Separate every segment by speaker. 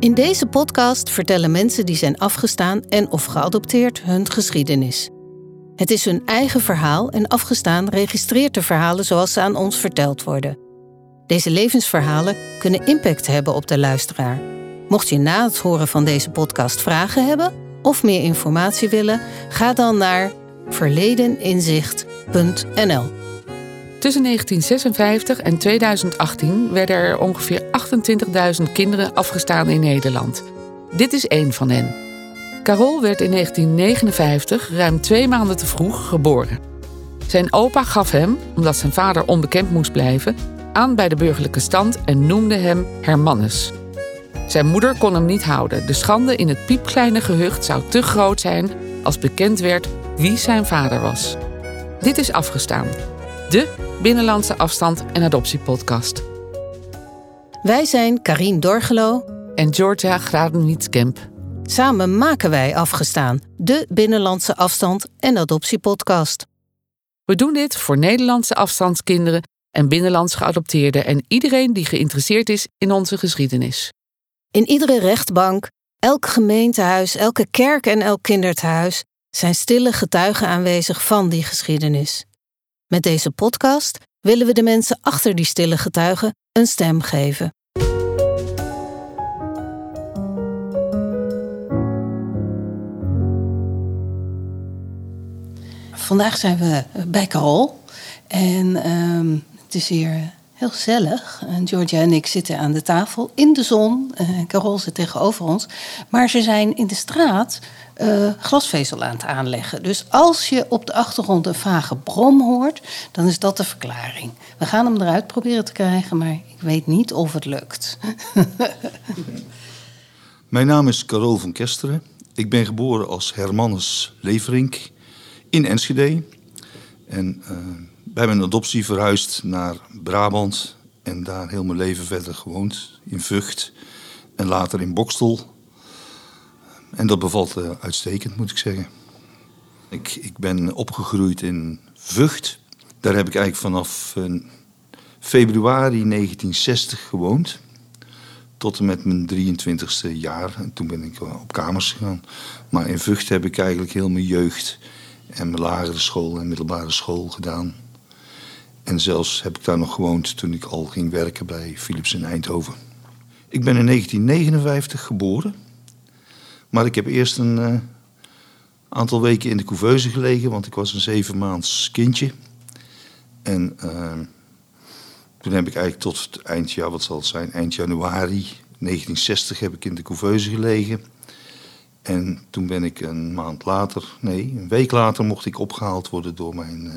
Speaker 1: In deze podcast vertellen mensen die zijn afgestaan en of geadopteerd hun geschiedenis. Het is hun eigen verhaal en afgestaan registreert de verhalen zoals ze aan ons verteld worden. Deze levensverhalen kunnen impact hebben op de luisteraar. Mocht je na het horen van deze podcast vragen hebben of meer informatie willen, ga dan naar verledeninzicht.nl.
Speaker 2: Tussen 1956 en 2018 werden er ongeveer 28.000 kinderen afgestaan in Nederland. Dit is één van hen. Carol werd in 1959, ruim twee maanden te vroeg, geboren. Zijn opa gaf hem, omdat zijn vader onbekend moest blijven, aan bij de burgerlijke stand en noemde hem Hermannes. Zijn moeder kon hem niet houden. De schande in het piepkleine gehucht zou te groot zijn als bekend werd wie zijn vader was. Dit is afgestaan. De Binnenlandse Afstand en Adoptiepodcast.
Speaker 1: Wij zijn Karien Dorgelo
Speaker 2: En Georgia Gradenwietskemp.
Speaker 1: Samen maken wij Afgestaan, de Binnenlandse Afstand en Adoptiepodcast.
Speaker 2: We doen dit voor Nederlandse afstandskinderen en binnenlands geadopteerden en iedereen die geïnteresseerd is in onze geschiedenis.
Speaker 1: In iedere rechtbank, elk gemeentehuis, elke kerk en elk kinderthuis zijn stille getuigen aanwezig van die geschiedenis. Met deze podcast willen we de mensen achter die stille getuigen een stem geven. Vandaag zijn we bij Carol en ehm, het is hier heel gezellig. Georgia en ik zitten aan de tafel in de zon. Eh, Carol zit tegenover ons. Maar ze zijn in de straat eh, glasvezel aan het aanleggen. Dus als je op de achtergrond een vage brom hoort, dan is dat de verklaring. We gaan hem eruit proberen te krijgen, maar ik weet niet of het lukt.
Speaker 3: Mijn naam is Carol van Kesteren. Ik ben geboren als Hermannes Leverink in Enschede. En eh, bij mijn adoptie verhuisd naar Brabant. En daar heel mijn leven verder gewoond. In Vught en later in Bokstel. En dat bevalt eh, uitstekend, moet ik zeggen. Ik, ik ben opgegroeid in Vught. Daar heb ik eigenlijk vanaf eh, februari 1960 gewoond. Tot en met mijn 23ste jaar. En toen ben ik op kamers gegaan. Maar in Vught heb ik eigenlijk heel mijn jeugd en mijn lagere school en middelbare school gedaan. En zelfs heb ik daar nog gewoond toen ik al ging werken bij Philips in Eindhoven. Ik ben in 1959 geboren. Maar ik heb eerst een uh, aantal weken in de couveuse gelegen, want ik was een zevenmaands kindje. En uh, toen heb ik eigenlijk tot het eind, wat zal het zijn, eind januari 1960 heb ik in de couveuse gelegen. En toen ben ik een maand later, nee, een week later mocht ik opgehaald worden door mijn uh,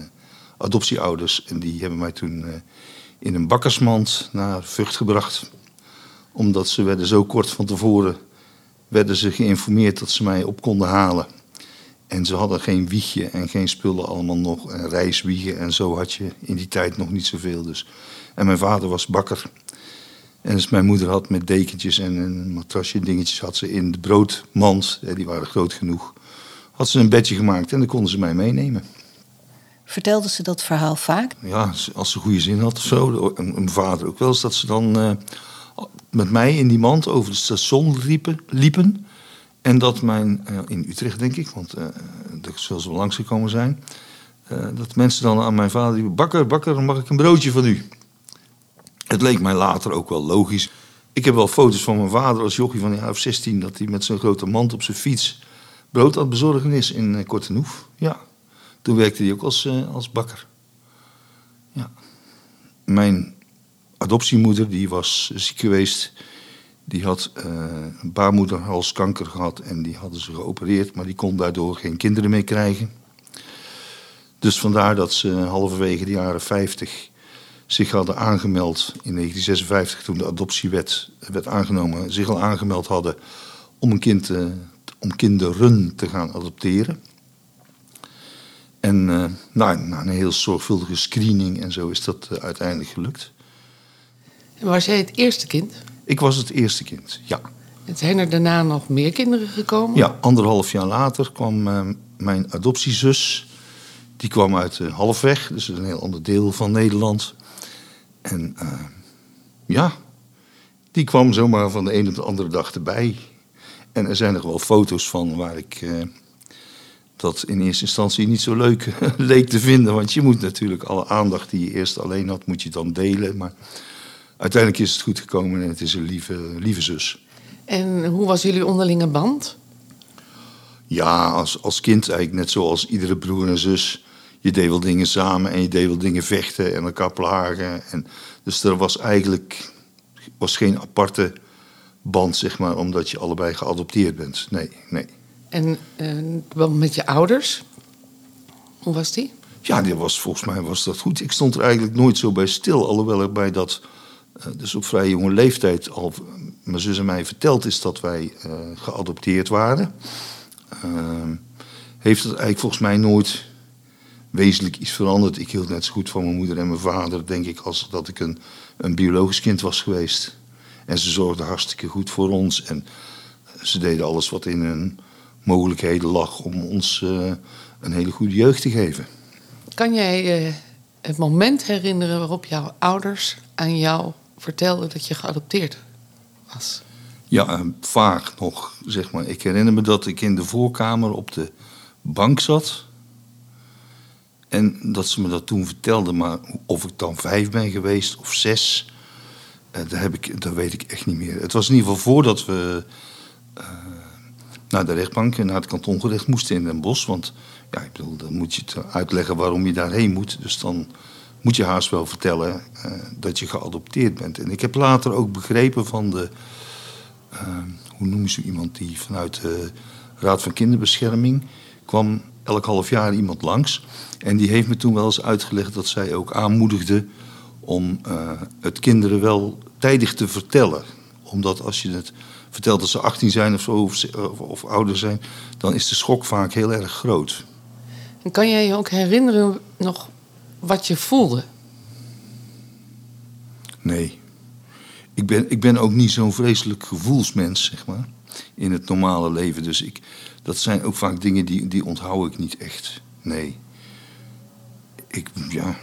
Speaker 3: adoptieouders. En die hebben mij toen uh, in een bakkersmand naar Vught gebracht. Omdat ze werden zo kort van tevoren werden ze geïnformeerd dat ze mij op konden halen. En ze hadden geen wiegje en geen spullen allemaal nog. En reiswiegen en zo had je in die tijd nog niet zoveel. Dus. En mijn vader was bakker. En dus mijn moeder had met dekentjes en een matrasje dingetjes... had ze in de broodmand, die waren groot genoeg... had ze een bedje gemaakt en dan konden ze mij meenemen.
Speaker 1: Vertelde ze dat verhaal vaak?
Speaker 3: Ja, als ze goede zin had of zo. En mijn vader ook wel eens dat ze dan... Uh, met mij in die mand over het station liepen. liepen en dat mijn, uh, in Utrecht denk ik, want uh, dat zullen ze wel langs gekomen zijn. Dat mensen dan aan mijn vader riepen: Bakker, bakker, mag ik een broodje van u? Het leek mij later ook wel logisch. Ik heb wel foto's van mijn vader als jochie van een jaar of 16... dat hij met zo'n grote mand op zijn fiets brood aan het bezorgen is in uh, Kortenhoef. Ja, toen werkte hij ook als, als bakker. Ja. Mijn adoptiemoeder, die was ziek geweest. Die had uh, baarmoederhalskanker gehad en die hadden ze geopereerd... maar die kon daardoor geen kinderen meer krijgen. Dus vandaar dat ze halverwege de jaren 50 zich hadden aangemeld in 1956, toen de adoptiewet werd aangenomen, zich al aangemeld hadden om, een kind om kinderen te gaan adopteren. En uh, nou, na een heel zorgvuldige screening en zo is dat uh, uiteindelijk gelukt.
Speaker 2: En was jij het eerste kind?
Speaker 3: Ik was het eerste kind, ja.
Speaker 2: En zijn er daarna nog meer kinderen gekomen?
Speaker 3: Ja, anderhalf jaar later kwam uh, mijn adoptiezus. Die kwam uit Halfweg, dus een heel ander deel van Nederland. En uh, ja, Die kwam zomaar van de een op de andere dag erbij. En er zijn nog wel foto's van waar ik eh, dat in eerste instantie niet zo leuk leek te vinden. Want je moet natuurlijk alle aandacht die je eerst alleen had, moet je dan delen. Maar uiteindelijk is het goed gekomen en het is een lieve, lieve zus.
Speaker 2: En hoe was jullie onderlinge band?
Speaker 3: Ja, als, als kind eigenlijk net zoals iedere broer en zus. Je deed wel dingen samen en je deed wel dingen vechten en elkaar plagen. En, dus er was eigenlijk was geen aparte band, zeg maar, omdat je allebei geadopteerd bent. Nee, nee.
Speaker 2: En uh, met je ouders, hoe was die?
Speaker 3: Ja, die was, volgens mij was dat goed. Ik stond er eigenlijk nooit zo bij stil, alhoewel er bij dat, dus op vrij jonge leeftijd al mijn zus en mij verteld is dat wij uh, geadopteerd waren. Ehm, heeft het eigenlijk volgens mij nooit wezenlijk iets veranderd. Ik hield net zo goed van mijn moeder en mijn vader, denk ik, als dat ik een, een biologisch kind was geweest. En ze zorgden hartstikke goed voor ons. En ze deden alles wat in hun mogelijkheden lag om ons uh, een hele goede jeugd te geven.
Speaker 2: Kan jij het moment herinneren waarop jouw ouders aan jou vertelden dat je geadopteerd was?
Speaker 3: Ja, uh, vaag nog, zeg maar. Ik herinner me dat ik in de voorkamer op de bank zat. En dat ze me dat toen vertelden, maar of ik dan vijf ben geweest of zes, uh, dat, heb ik, dat weet ik echt niet meer. Het was in ieder geval voordat we uh, naar de rechtbank en naar het kantongerecht moesten in Den Bosch. Want ja, ik bedoel, dan moet je het uitleggen waarom je daarheen moet. Dus dan moet je haast wel vertellen uh, dat je geadopteerd bent. En ik heb later ook begrepen van de, hoe noem zo iemand die vanuit de Raad van Kinderbescherming kwam elk half jaar iemand langs. En die heeft me toen wel eens uitgelegd dat zij ook aanmoedigde om uh, het kinderen wel tijdig te vertellen. Omdat als je het vertelt dat ze 18 zijn of, zo, of, of, ouder zijn, dan is de schok vaak heel erg groot.
Speaker 2: En kan jij je ook herinneren nog wat je voelde?
Speaker 3: Nee. Ik ben, ik ben ook niet zo'n vreselijk gevoelsmens, zeg maar, in het normale leven. Dus ik, dat zijn ook vaak dingen die, die onthoud ik niet echt. Nee. Ik, ja.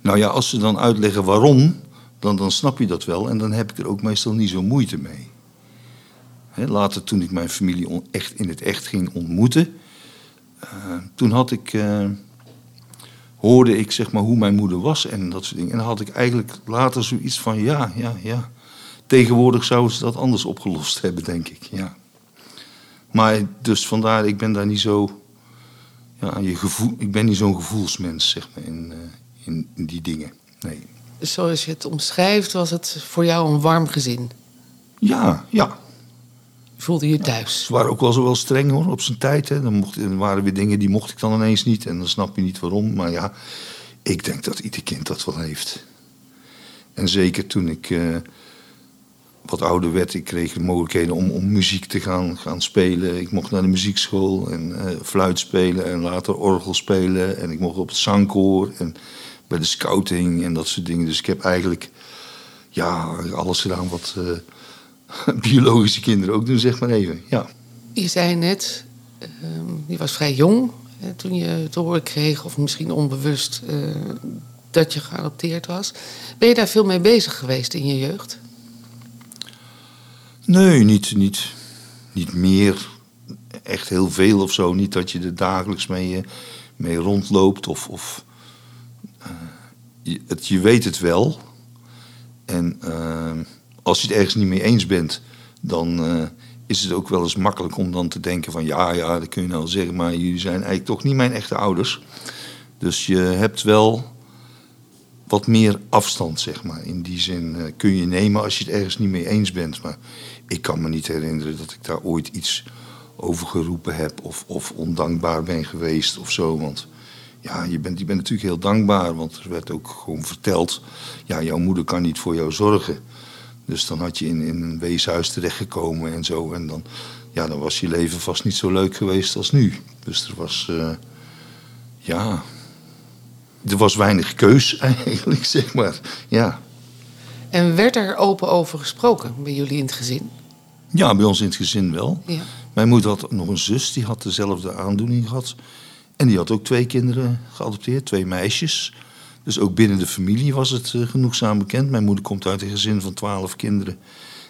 Speaker 3: Nou ja, als ze dan uitleggen waarom, dan, dan snap je dat wel. En dan heb ik er ook meestal niet zo moeite mee. Later, toen ik mijn familie echt in het echt ging ontmoeten, uh, toen had ik, uh, hoorde ik zeg maar hoe mijn moeder was en dat soort dingen. En dan had ik eigenlijk later zoiets van, ja, ja, ja. Tegenwoordig zouden ze dat anders opgelost hebben, denk ik, ja. Maar dus vandaar, ik ben daar niet zo. Ja, je gevoel, ik ben niet zo'n gevoelsmens, zeg maar, in, uh, in, in, die dingen. Nee.
Speaker 2: Zoals je het omschrijft, was het voor jou een warm gezin?
Speaker 3: Ja, ja.
Speaker 2: Voelde je thuis?
Speaker 3: Ze waren ook wel zo wel streng hoor, op zijn tijd. Hè. Dan, mocht, waren weer dingen die mocht ik dan ineens niet. En dan snap je niet waarom. Maar ja, ik denk dat ieder kind dat wel heeft. En zeker toen ik. Uh, wat ouder werd, ik kreeg de mogelijkheden om, om muziek te gaan, gaan spelen. Ik mocht naar de muziekschool en uh, fluit spelen en later orgel spelen. En ik mocht op het zangkoor en bij de scouting en dat soort dingen. Dus ik heb eigenlijk ja, alles gedaan wat uh, biologische kinderen ook doen, zeg maar even. Ja.
Speaker 2: Je zei net, uh, je was vrij jong toen je te horen kreeg, of misschien onbewust, uh, dat je geadopteerd was. Ben je daar veel mee bezig geweest in je jeugd?
Speaker 3: Nee, niet, niet, niet meer. Echt heel veel of zo. Niet dat je er dagelijks mee, mee rondloopt. Of, of uh, je, het, je weet het wel. En uh, als je het ergens niet mee eens bent, dan uh, is het ook wel eens makkelijk om dan te denken van ja, ja, dat kun je nou zeggen, maar jullie zijn eigenlijk toch niet mijn echte ouders. Dus je hebt wel wat meer afstand, zeg maar. In die zin uh, kun je nemen als je het ergens niet mee eens bent. Maar ik kan me niet herinneren dat ik daar ooit iets over geroepen heb of, of ondankbaar ben geweest of zo. Want ja, je bent, je bent natuurlijk heel dankbaar, want er werd ook gewoon verteld: ja, jouw moeder kan niet voor jou zorgen. Dus dan had je in, in een weeshuis terechtgekomen en zo. En dan, ja, dan was je leven vast niet zo leuk geweest als nu. Dus er was, uh, ja, er was weinig keus eigenlijk, zeg maar. Ja.
Speaker 2: En werd er open over gesproken bij jullie in het gezin?
Speaker 3: Ja, bij ons in het gezin wel.
Speaker 2: Ja.
Speaker 3: Mijn moeder had nog een zus, die had dezelfde aandoening gehad. En die had ook twee kinderen geadopteerd, twee meisjes. Dus ook binnen de familie was het uh, genoegzaam bekend. Mijn moeder komt uit een gezin van twaalf kinderen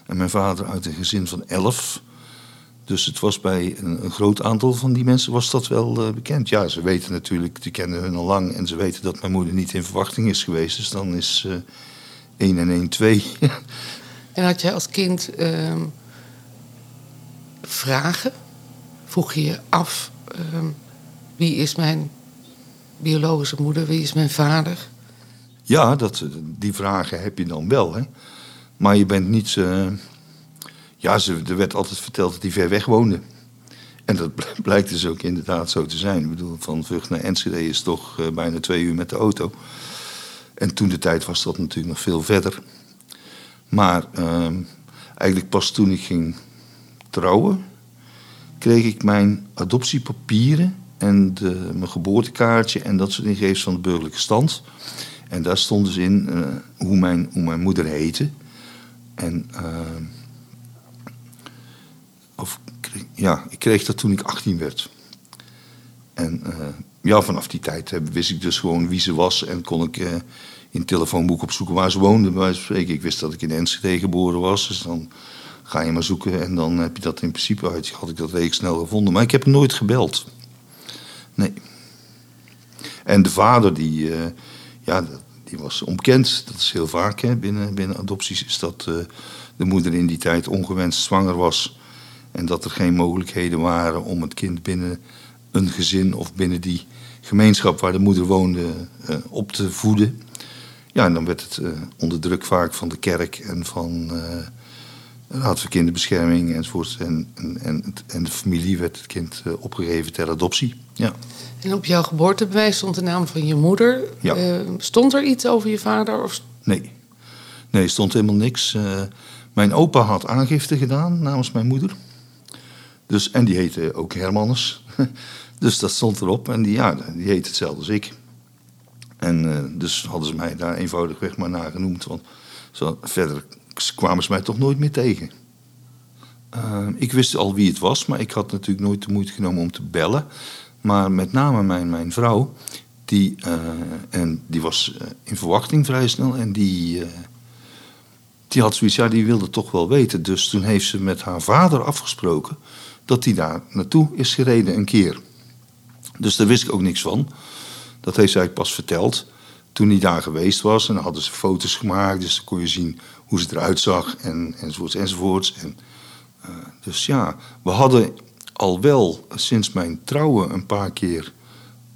Speaker 3: en mijn vader uit een gezin van elf. Dus het was bij een, een groot aantal van die mensen was dat wel uh, bekend. Ja, ze weten natuurlijk, die kennen hun al lang en ze weten dat mijn moeder niet in verwachting is geweest. Dus dan is uh, 1 en 1 2.
Speaker 2: en had jij als kind ehm, vragen? Vroeg je je af, ehm, wie is mijn biologische moeder, wie is mijn vader?
Speaker 3: Ja, dat, die vragen heb je dan wel. Hè? Maar je bent niet. Uh, ja, ze, er werd altijd verteld dat hij ver weg woonde. En dat blijkt dus ook inderdaad zo te zijn. Ik bedoel, van Vught naar Enschede is toch uh, bijna twee uur met de auto. En toen de tijd was dat natuurlijk nog veel verder. Maar uh, eigenlijk pas toen ik ging trouwen, kreeg ik mijn adoptiepapieren en mijn geboortekaartje en dat soort ingevers van de burgerlijke stand. En daar stond dus in uh, hoe, mijn, hoe mijn moeder heette. En uh, of, ja, ik kreeg dat toen ik 18 werd. En uh, ja, vanaf die tijd wist ik dus gewoon wie ze was en kon ik in telefoonboek opzoeken waar ze woonde, bij spreken. Ik wist dat ik in Enschede geboren was, dus dan ga je maar zoeken en dan heb je dat in principe uit. Had ik dat redelijk snel gevonden, maar ik heb nooit gebeld. Nee. En de vader, die, uh, ja, die was onbekend. Dat is heel vaak hè. Binnen, binnen adopties, is dat uh, de moeder in die tijd ongewenst zwanger was. En dat er geen mogelijkheden waren om het kind binnen een gezin of binnen die gemeenschap waar de moeder woonde uh, op te voeden. Ja, en dan werd het onder druk vaak van de kerk en van Raad voor Kinderbescherming enzovoort. En, en, en, en de familie werd het kind opgegeven ter adoptie. Ja.
Speaker 2: En op jouw geboortebewijs stond de naam van je moeder.
Speaker 3: Ja.
Speaker 2: Uh, stond er iets over je vader? Of...
Speaker 3: Nee. Nee, stond helemaal niks. Uh, mijn opa had aangifte gedaan namens mijn moeder. Dus, en die heette ook Hermannes. dus dat stond erop. En die, ja, die heet hetzelfde als ik. En uh, dus hadden ze mij daar eenvoudigweg maar naar genoemd. Want zo, verder kwamen ze mij toch nooit meer tegen. ik wist al wie het was, maar ik had natuurlijk nooit de moeite genomen om te bellen. Maar met name mijn, mijn vrouw, die, uh, en die was uh, in verwachting vrij snel en die, uh, die had zoiets, ja, die wilde toch wel weten. Dus toen heeft ze met haar vader afgesproken dat hij daar naartoe is gereden een keer. Dus daar wist ik ook niks van. Dat heeft zij pas verteld toen hij daar geweest was. En dan hadden ze foto's gemaakt, dus dan kon je zien hoe ze eruit zag en, enzovoorts enzovoorts. En, dus ja, we hadden al wel sinds mijn trouwen een paar keer.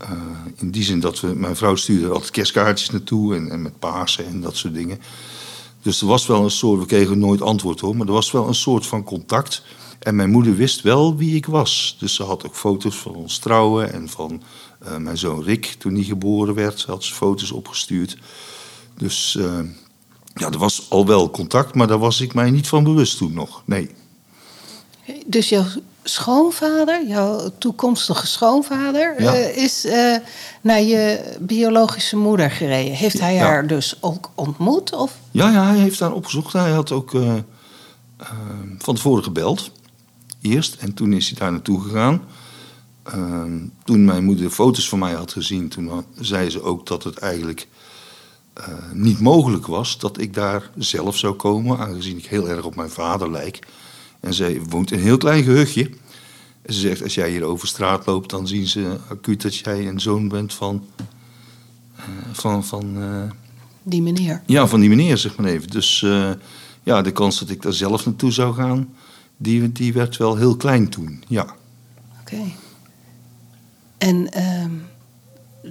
Speaker 3: Uh, in die zin dat we, mijn vrouw stuurde altijd kerstkaartjes naartoe en, en met Pasen en dat soort dingen. Dus er was wel een soort, we kregen nooit antwoord hoor, maar er was wel een soort van contact. En mijn moeder wist wel wie ik was. Dus ze had ook foto's van ons trouwen en van uh, mijn zoon Rick toen hij geboren werd. Ze had ze foto's opgestuurd. Dus uh, ja, er was al wel contact, maar daar was ik mij niet van bewust toen nog. Nee.
Speaker 1: Dus jouw schoonvader, jouw toekomstige schoonvader,
Speaker 3: Ja.
Speaker 1: eh, is eh, naar je biologische moeder gereden. Heeft hij
Speaker 3: Ja.
Speaker 1: haar dus ook ontmoet? Of?
Speaker 3: Ja, ja, hij heeft daar opgezocht. Hij had ook eh, van tevoren gebeld. Eerst. En toen is hij daar naartoe gegaan. Eh, toen mijn moeder foto's van mij had gezien, toen had- zei ze ook dat het eigenlijk eh, niet mogelijk was dat ik daar zelf zou komen, aangezien ik heel erg op mijn vader lijk. En zij woont in een heel klein gehuchtje. En ze zegt, als jij hier over straat loopt, dan zien ze acuut dat jij een zoon bent van... eh, van, van eh,
Speaker 1: Die meneer.
Speaker 3: ja, van die meneer, zeg maar even. Dus ja, de kans dat ik daar zelf naartoe zou gaan, die, die werd wel heel klein toen. Ja.
Speaker 1: Oké. En ehm,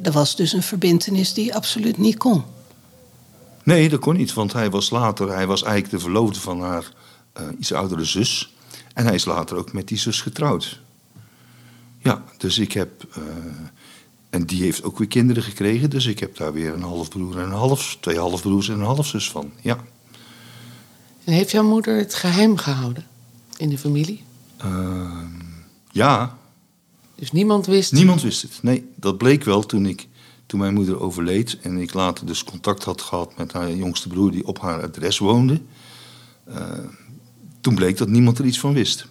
Speaker 1: er was dus een verbintenis die absoluut niet kon.
Speaker 3: Nee, dat kon niet, want hij was later, hij was eigenlijk de verloofde van haar eh, iets oudere zus. En hij is later ook met die zus getrouwd. Ja, dus ik heb. eh, en die heeft ook weer kinderen gekregen, dus ik heb daar weer een halfbroer en een half, twee halfbroers en een halfzus van. Ja.
Speaker 2: En heeft jouw moeder het geheim gehouden in de familie?
Speaker 3: Ehm, ja,
Speaker 2: Dus niemand wist.
Speaker 3: Niemand wist het. Nee, dat bleek wel toen, ik, toen mijn moeder overleed en ik later dus contact had gehad met haar jongste broer die op haar adres woonde. Eh, toen bleek dat niemand er iets van wist.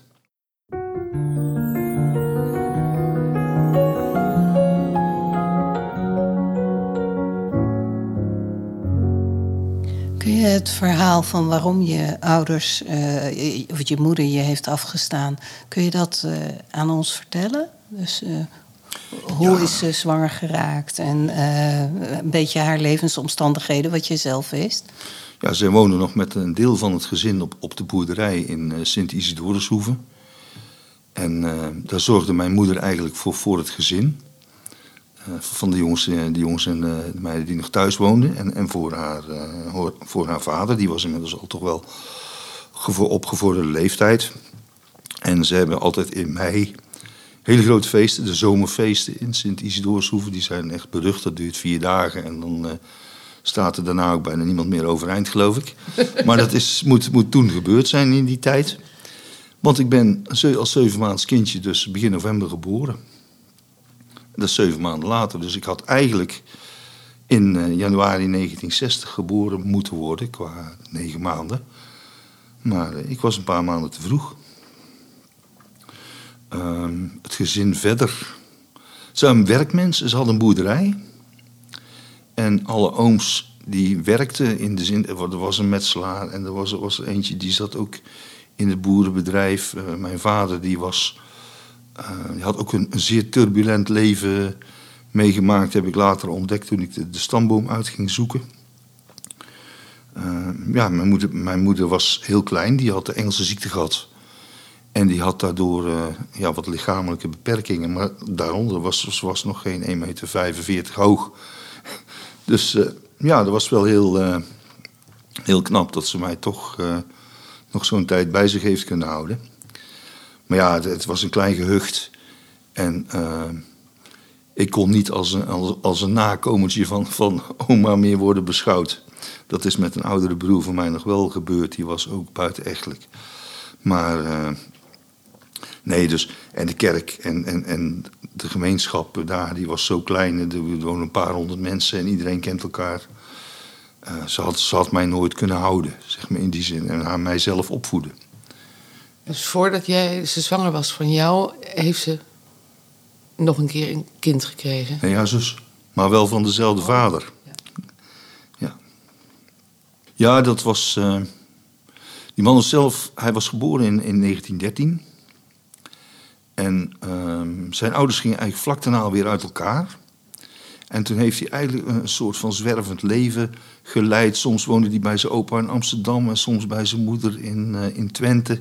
Speaker 1: het verhaal van waarom je ouders, uh, of je moeder je heeft afgestaan, kun je dat uh, aan ons vertellen? Dus uh, hoe ja. is ze zwanger geraakt en een beetje haar levensomstandigheden, wat je zelf wist?
Speaker 3: Ja, ze wonen nog met een deel van het gezin op, op de boerderij in Sint-Isidorushoeve. En daar zorgde mijn moeder eigenlijk voor, voor het gezin. Eh, van de jongens, eh, de jongens en eh, de meiden die nog thuis woonden. En, en voor, haar, voor haar vader, die was inmiddels al toch wel opgevorderde leeftijd. En ze hebben altijd in mei hele grote feesten, de zomerfeesten in Sint-Isidoorshoeve. Die zijn echt berucht, dat duurt vier dagen. En dan staat er daarna ook bijna niemand meer overeind, geloof ik. Maar dat is, moet, moet toen gebeurd zijn in die tijd. Want ik ben als zeven maands kindje dus begin november geboren. Dat is zeven maanden later. Dus ik had eigenlijk in uh, januari 1960 geboren moeten worden, qua negen maanden. Maar uh, ik was een paar maanden te vroeg. Uh, het gezin verder. Ze waren werkmensen, ze hadden een boerderij. En alle ooms die werkten in de zin... Er was een metselaar en er was, was eentje die zat ook in het boerenbedrijf. Uh, mijn vader die was eh, had ook een, een, zeer turbulent leven meegemaakt, heb ik later ontdekt toen ik de, stamboom uit ging zoeken. Uh, ja, mijn moeder, mijn moeder was heel klein, die had de Engelse ziekte gehad. En die had daardoor uh, ja, wat lichamelijke beperkingen, maar daaronder was ze was nog geen 1,45 meter hoog. Dus uh, ja, dat was wel heel, heel knap dat ze mij toch nog zo'n tijd bij zich heeft kunnen houden. Maar ja, het, was een klein gehucht. En ik kon niet als een, als, als een nakomertje van, van oma meer worden beschouwd. Dat is met een oudere broer van mij nog wel gebeurd. Die was ook buitenechtelijk. Maar nee, dus. En de kerk en, en, en de gemeenschap daar, die was zo klein. Er wonen een paar honderd mensen en iedereen kent elkaar. Uh, ze, had, ze had mij nooit kunnen houden, zeg maar in die zin. En haar mijzelf opvoeden.
Speaker 2: Dus voordat jij ze zwanger was van jou, heeft ze nog een keer een kind gekregen?
Speaker 3: Nee, ja, zus. Maar wel van dezelfde vader. Ja. Ja, dat was. Uh, die man zelf, hij was geboren in, in 1913. En uh, zijn ouders gingen eigenlijk vlak daarna weer uit elkaar. En toen heeft hij eigenlijk een soort van zwervend leven geleid. Soms woonde hij bij zijn opa in Amsterdam en soms bij zijn moeder in, uh, in Twente.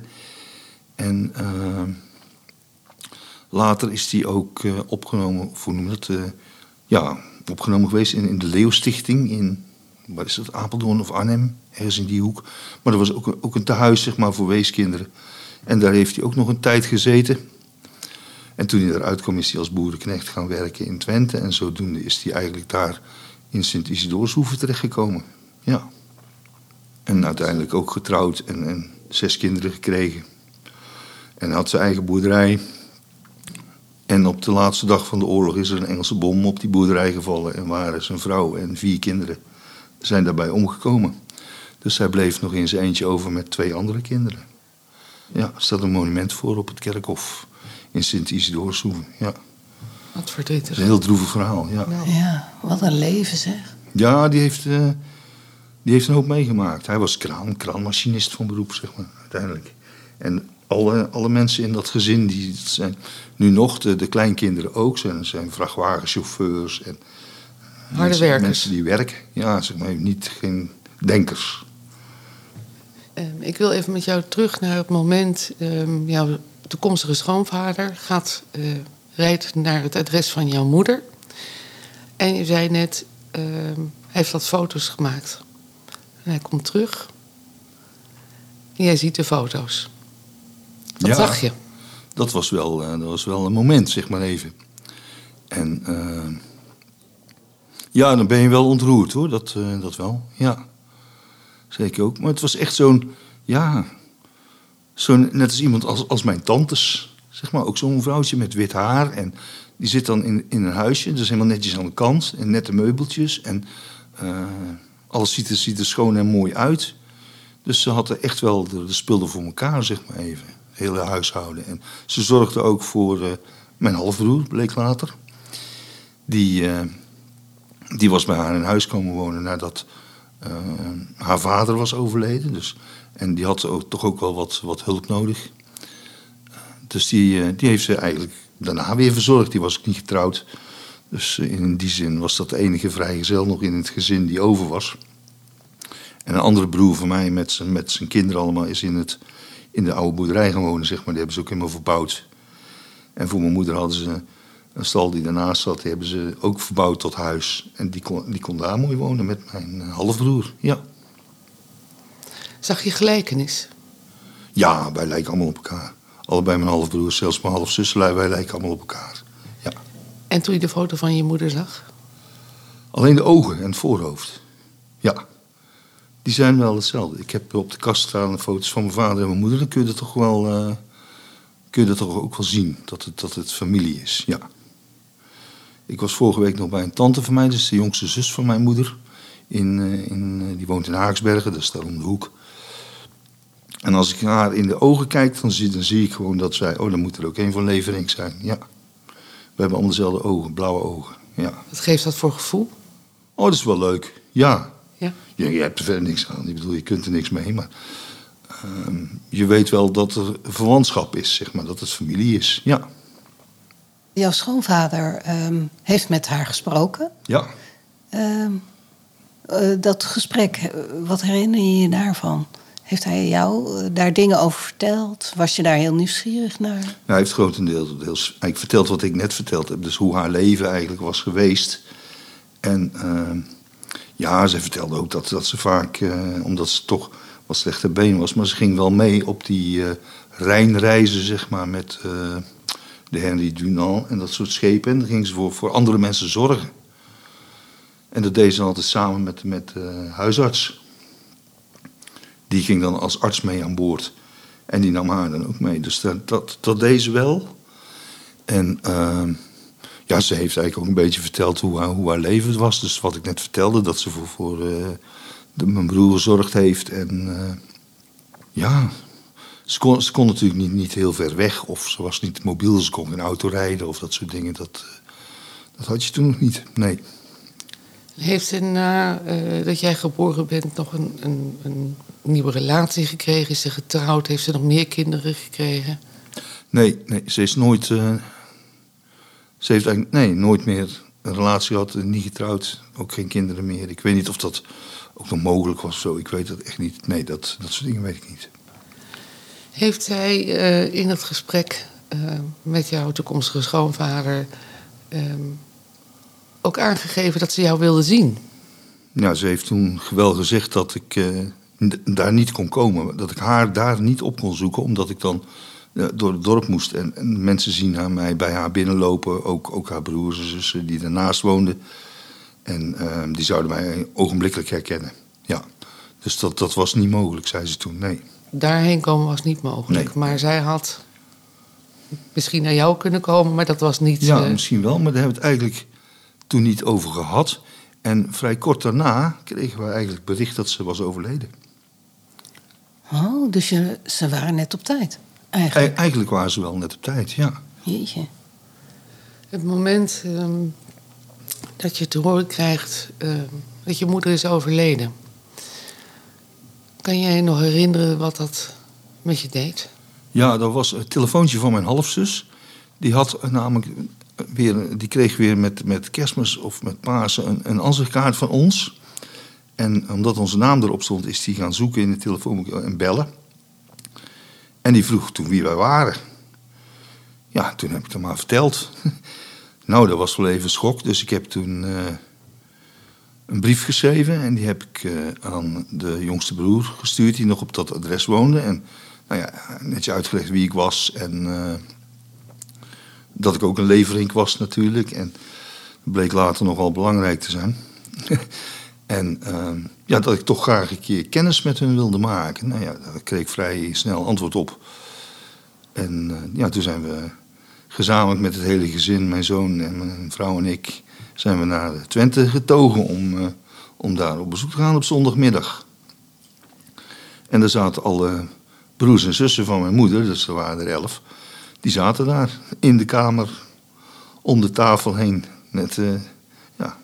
Speaker 3: En uh, later is hij ook uh, opgenomen, hoe noem dat? Uh, ja, opgenomen geweest in, in de Leeuwstichting in, waar is dat, Apeldoorn of Arnhem, ergens in die hoek. Maar dat was ook, ook een tehuis, zeg maar, voor weeskinderen. En daar heeft hij ook nog een tijd gezeten. En toen hij eruit kwam, is hij als boerenknecht gaan werken in Twente. En zodoende is hij eigenlijk daar in Sint-Isidoorshoeve terechtgekomen. Ja. En uiteindelijk ook getrouwd en, en zes kinderen gekregen. En had zijn eigen boerderij. En op de laatste dag van de oorlog is er een Engelse bom op die boerderij gevallen. En waren zijn vrouw en vier kinderen zijn daarbij omgekomen. Dus hij bleef nog in zijn eentje over met twee andere kinderen. Ja, er staat een monument voor op het kerkhof in Sint-Isidoorshoeven. Ja.
Speaker 2: Wat verdrietig.
Speaker 3: Dat is een heel droevig verhaal, ja.
Speaker 1: Ja, wat een leven zeg.
Speaker 3: Ja, die heeft, uh, die heeft een hoop meegemaakt. Hij was kraan, kraanmachinist van beroep, zeg maar, uiteindelijk. En alle, alle mensen in dat gezin, die zijn nu nog, de, de kleinkinderen ook, zijn, zijn vrachtwagenchauffeurs en
Speaker 2: Harde mensen, werkers.
Speaker 3: mensen die werken. Ja, zeg maar, niet geen denkers.
Speaker 2: Um, ik wil even met jou terug naar het moment, um, jouw toekomstige schoonvader gaat, uh, rijdt naar het adres van jouw moeder. En je zei net, uh, hij heeft wat foto's gemaakt. En hij komt terug. En jij ziet de foto's. Wat ja, zag je?
Speaker 3: Dat was, wel, uh, dat was wel een moment, zeg maar even. En uh, ja, dan ben je wel ontroerd hoor, dat, dat wel. Ja, zeker ook. Maar het was echt zo'n, ja, zo'n, net als iemand als, als mijn tantes. Zeg maar, ook zo'n vrouwtje met wit haar. En die zit dan in, in een huisje, dus helemaal netjes aan de kant. En nette meubeltjes. En alles ziet er, ziet er schoon en mooi uit. Dus ze hadden echt wel de, de spullen voor elkaar, zeg maar even hele huishouden. En ze zorgde ook voor uh, mijn halfbroer, bleek later. Die, uh, die was bij haar in huis komen wonen nadat Eh, haar vader was overleden. Dus, en die had ook, toch ook wel wat, wat hulp nodig. Dus die, eh, die heeft ze eigenlijk daarna weer verzorgd. Die was ook niet getrouwd. Dus eh, in die zin was dat de enige vrijgezel nog in het gezin die over was. En een andere broer van mij met zijn, met zijn kinderen allemaal is in, het, in de oude boerderij wonen, zeg maar. Die hebben ze ook helemaal verbouwd. En voor mijn moeder hadden ze een stal die daarnaast zat, die hebben ze ook verbouwd tot huis. En die kon, die kon daar mooi wonen met mijn halfbroer, ja.
Speaker 2: Zag je gelijkenis?
Speaker 3: Ja, wij lijken allemaal op elkaar. Allebei mijn halfbroers, zelfs mijn halfzussen, wij lijken allemaal op elkaar. Ja.
Speaker 2: En toen je de foto van je moeder zag?
Speaker 3: Alleen de ogen en het voorhoofd. Ja. Die zijn wel hetzelfde. Ik heb op de kast staan foto's van mijn vader en mijn moeder. Dan kun je dat toch wel, uh, kun je dat toch ook wel zien. Dat het, dat het familie is, ja. Ik was vorige week nog bij een tante van mij. Is de jongste zus van mijn moeder. In, uh, in, uh, die woont in Haaksbergen, dat is daar om de hoek. En als ik haar in de ogen kijk, dan zie, dan zie ik gewoon dat zij... Oh, dan moet er ook een van Leverink zijn, ja. We hebben allemaal dezelfde ogen, blauwe ogen, ja.
Speaker 2: Wat geeft dat voor gevoel?
Speaker 3: Oh, dat is wel leuk, ja.
Speaker 2: Ja?
Speaker 3: Je, je hebt er verder niks aan. Ik bedoel, je kunt er niks mee, maar... Uh, je weet wel dat er verwantschap is, zeg maar. Dat het familie is, ja.
Speaker 1: Jouw schoonvader um, heeft met haar gesproken.
Speaker 3: Ja.
Speaker 1: Uh, uh, dat gesprek, wat herinner je je daarvan? Heeft hij jou daar dingen over verteld? Was je daar heel nieuwsgierig naar? Nou,
Speaker 3: hij heeft grotendeels eigenlijk verteld wat ik net verteld heb. Dus hoe haar leven eigenlijk was geweest. En uh, ja, ze vertelde ook dat, dat ze vaak, uh, omdat ze toch wat slechte been was, maar ze ging wel mee op die Rijnreizen, zeg maar, met de Henry Dunant en dat soort schepen. En dan ging ze voor, voor andere mensen zorgen. En dat deed ze altijd samen met, met huisarts. Die ging dan als arts mee aan boord. En die nam haar dan ook mee. Dus dat, dat, dat deed ze wel. En uh, ja, ze heeft eigenlijk ook een beetje verteld hoe haar, hoe haar leven was. Dus wat ik net vertelde, dat ze voor, voor uh, de, mijn broer gezorgd heeft. En uh, ja, ze kon, ze kon natuurlijk niet, niet heel ver weg. Of ze was niet mobiel, ze kon geen auto rijden of dat soort dingen. Dat, dat had je toen nog niet, nee.
Speaker 2: Heeft ze na dat jij geboren bent nog een, een, een, nieuwe relatie gekregen? Is ze getrouwd? Heeft ze nog meer kinderen gekregen?
Speaker 3: Nee, nee ze is nooit. Uh, ze heeft eigenlijk nee, nooit meer een relatie gehad, niet getrouwd, ook geen kinderen meer. Ik weet niet of dat ook nog mogelijk was zo. Ik weet dat echt niet. Nee, dat, dat soort dingen weet ik niet.
Speaker 2: Heeft zij uh, in het gesprek met jouw toekomstige schoonvader ehm, ook aangegeven dat ze jou wilde zien?
Speaker 3: Ja, ze heeft toen wel gezegd dat ik daar niet kon komen. Dat ik haar daar niet op kon zoeken, omdat ik dan uh, door het dorp moest. En, en, mensen zien haar mij bij haar binnenlopen. Ook, ook haar broers en zussen die daarnaast woonden. En uh, die zouden mij ogenblikkelijk herkennen. Ja. Dus dat, dat was niet mogelijk, zei ze toen. Nee.
Speaker 2: Daarheen komen was niet mogelijk. Nee. Maar zij had misschien naar jou kunnen komen, maar dat was niet.
Speaker 3: Ja, misschien wel, maar daar hebben we het eigenlijk toen niet over gehad. En vrij kort daarna kregen we eigenlijk bericht dat ze was overleden.
Speaker 1: Oh, dus je, ze waren net op tijd, eigenlijk?
Speaker 3: E eigenlijk waren ze wel net op tijd, ja.
Speaker 1: Jeetje.
Speaker 2: Het moment um, dat je te horen krijgt um, dat je moeder is overleden. Kan jij je nog herinneren wat dat met je deed?
Speaker 3: Ja, dat was het telefoontje van mijn halfzus. Die had namelijk weer, die kreeg weer met, met kerstmis of met Pasen een, een ansichtkaart van ons. En omdat onze naam erop stond, is die gaan zoeken in de telefoon en bellen. En die vroeg toen wie wij waren. Ja, toen heb ik het maar verteld. nou, dat was wel even schok. Dus ik heb toen uh, een brief geschreven. En die heb ik uh, aan de jongste broer gestuurd, die nog op dat adres woonde. En nou ja, netjes uitgelegd wie ik was. En uh, dat ik ook een levering was natuurlijk. En dat bleek later nogal belangrijk te zijn. en uh, ja, dat ik toch graag een keer kennis met hun wilde maken. Nou ja, daar kreeg ik vrij snel antwoord op. En uh, ja, toen zijn we gezamenlijk met het hele gezin, mijn zoon en mijn vrouw en ik, zijn we naar Twente getogen om, uh, om daar op bezoek te gaan op zondagmiddag. En daar zaten alle broers en zussen van mijn moeder, dus er waren er elf, die zaten daar in de kamer om de tafel heen. Net, uh, ja.